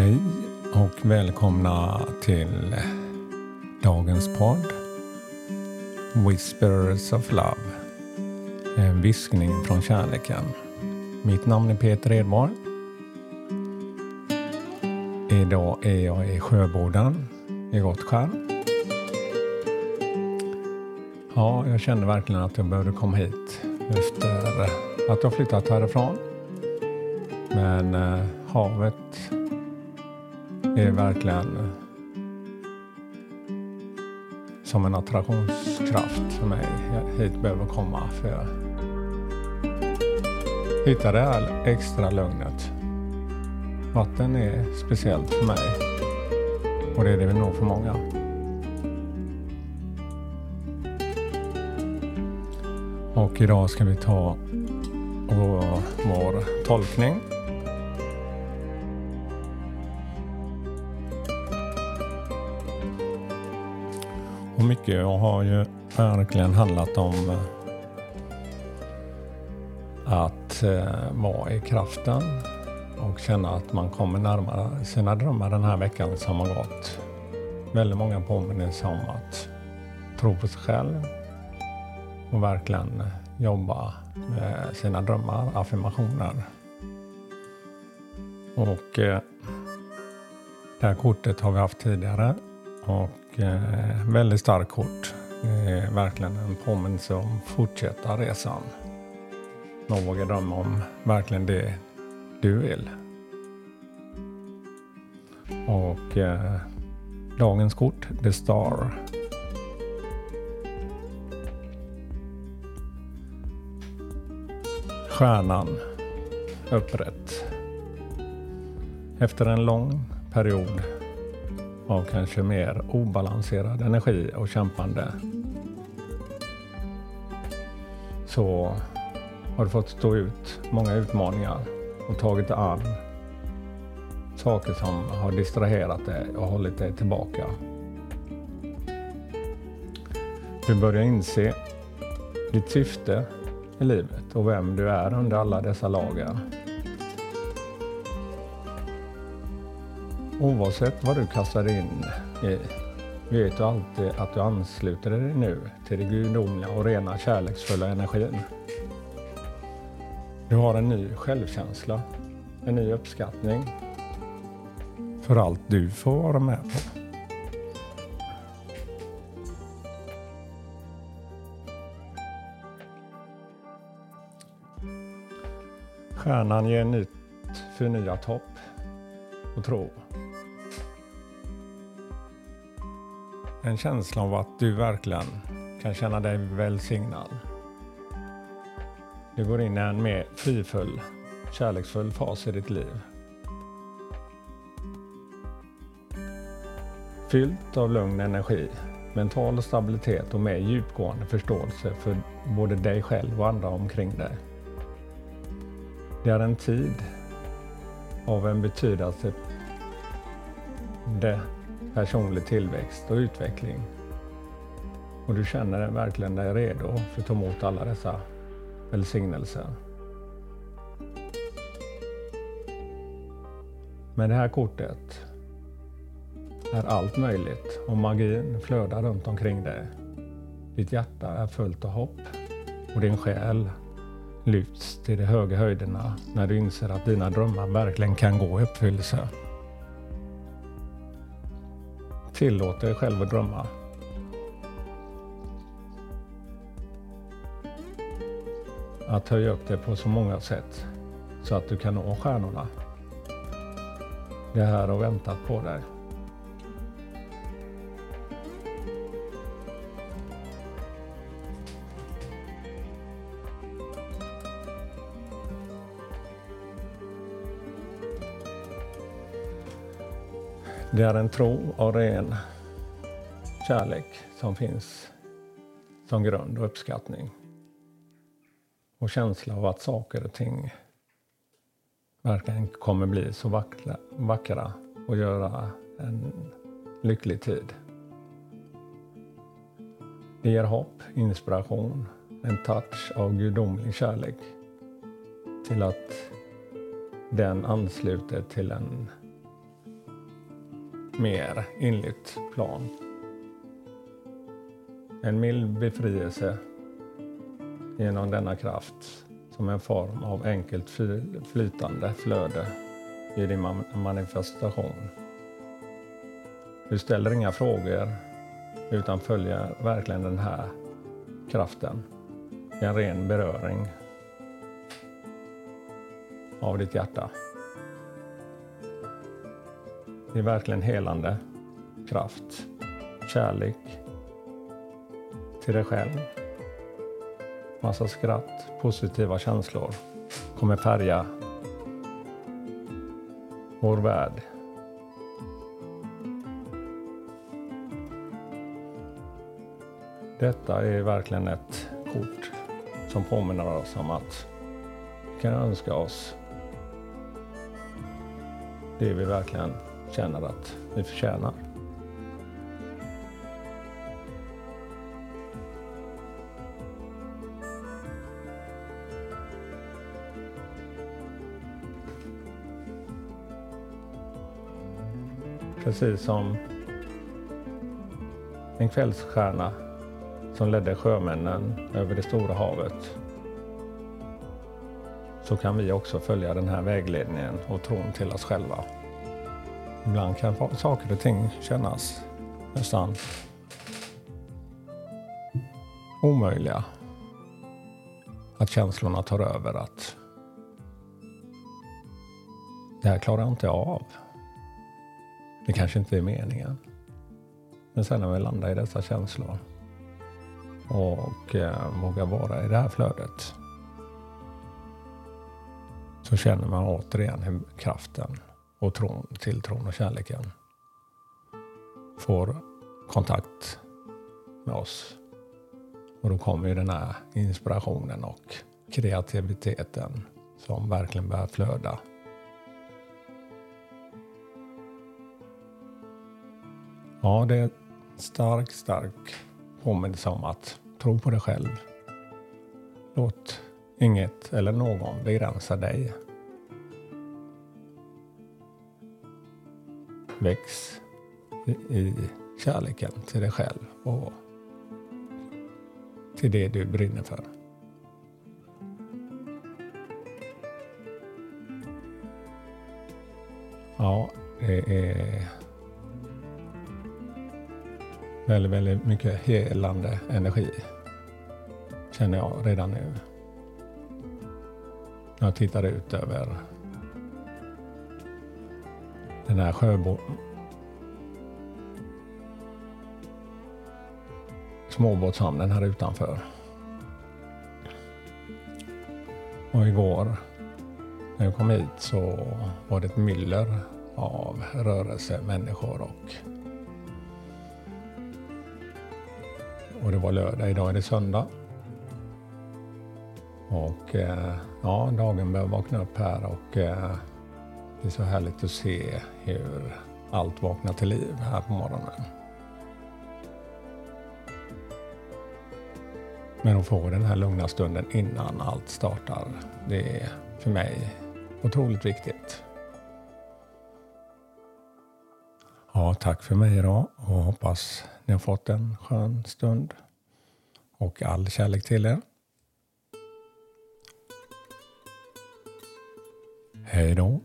Hej och välkomna till dagens podd Whispers of Love. En viskning från kärleken. Mitt namn är Peter Edborg. Idag är jag i Sjöboden i Gottskär. Ja, jag kände verkligen att jag behövde komma hit efter att jag flyttat härifrån. Men eh, havet är verkligen som en attraktionskraft för mig. Jag hit behöver komma för att hitta det här extra lugnet. Vatten är speciellt för mig och det är det nog för många. Och idag ska vi ta vår tolkning Och mycket har ju verkligen handlat om eh, att eh, vara i kraften och känna att man kommer närmare sina drömmar den här veckan som har gått. Väldigt många påminnelser om att tro på sig själv och verkligen jobba med sina drömmar, affirmationer. Och eh, det här kortet har vi haft tidigare och eh, väldigt starkt kort. Det är verkligen en påminnelse om fortsätta resan. Man vågar drömma om verkligen det du vill. Och eh, dagens kort, The Star. Stjärnan upprätt. Efter en lång period av kanske mer obalanserad energi och kämpande så har du fått stå ut många utmaningar och tagit dig an saker som har distraherat dig och hållit dig tillbaka. Du börjar inse ditt syfte i livet och vem du är under alla dessa lagar. Oavsett vad du kastar in i vet du alltid att du ansluter dig nu till det gudomliga och rena kärleksfulla energin. Du har en ny självkänsla, en ny uppskattning för allt du får vara med på. Stjärnan ger nytt förnyat hopp och tro En känsla av att du verkligen kan känna dig välsignad. Du går in i en mer frifull, kärleksfull fas i ditt liv. Fyllt av lugn energi, mental stabilitet och mer djupgående förståelse för både dig själv och andra omkring dig. Det är en tid av en betydelse personlig tillväxt och utveckling. Och du känner verkligen dig redo för att ta emot alla dessa välsignelser. Med det här kortet är allt möjligt och magin flödar runt omkring dig. Ditt hjärta är fullt av hopp och din själ lyfts till de höga höjderna när du inser att dina drömmar verkligen kan gå i uppfyllelse. Tillåt dig själv att drömma. Att höja upp dig på så många sätt så att du kan nå stjärnorna. Det här har väntat på dig. Det är en tro och ren kärlek som finns som grund och uppskattning. Och känsla av att saker och ting verkligen kommer bli så vackra, vackra och göra en lycklig tid. Det ger hopp, inspiration, en touch av gudomlig kärlek till att den ansluter till en mer enligt plan. En mild befrielse genom denna kraft som en form av enkelt flytande flöde i din manifestation. Du ställer inga frågor utan följer verkligen den här kraften. En ren beröring av ditt hjärta. Det är verkligen helande kraft, kärlek till dig själv. Massa skratt, positiva känslor kommer färga vår värld. Detta är verkligen ett kort som påminner oss om att vi kan önska oss det vi verkligen känner att vi förtjänar. Precis som en kvällsstjärna som ledde sjömännen över det stora havet så kan vi också följa den här vägledningen och tron till oss själva. Ibland kan saker och ting kännas nästan omöjliga. Att känslorna tar över att det här klarar jag inte av. Det kanske inte är meningen. Men sen när vi landar i dessa känslor och eh, vågar vara i det här flödet så känner man återigen hur kraften och tron, tilltron och kärleken får kontakt med oss. Och då kommer ju den här inspirationen och kreativiteten som verkligen börjar flöda. Ja, det är stark, stark påminnelse om att tro på dig själv. Låt inget eller någon begränsa dig. Väx i kärleken till dig själv och till det du brinner för. Ja, det är väldigt, väldigt mycket helande energi känner jag redan nu. När jag tittar ut över den här sjöbo småbåtshamnen här utanför. Och igår när jag kom hit så var det ett myller av rörelse, människor och och det var lördag. Idag är det söndag. Och eh, ja, dagen börjar vakna upp här och eh, det är så härligt att se hur allt vaknar till liv här på morgonen. Men att få den här lugna stunden innan allt startar, det är för mig otroligt viktigt. Ja, tack för mig idag och hoppas ni har fått en skön stund. Och all kärlek till er. Hej då.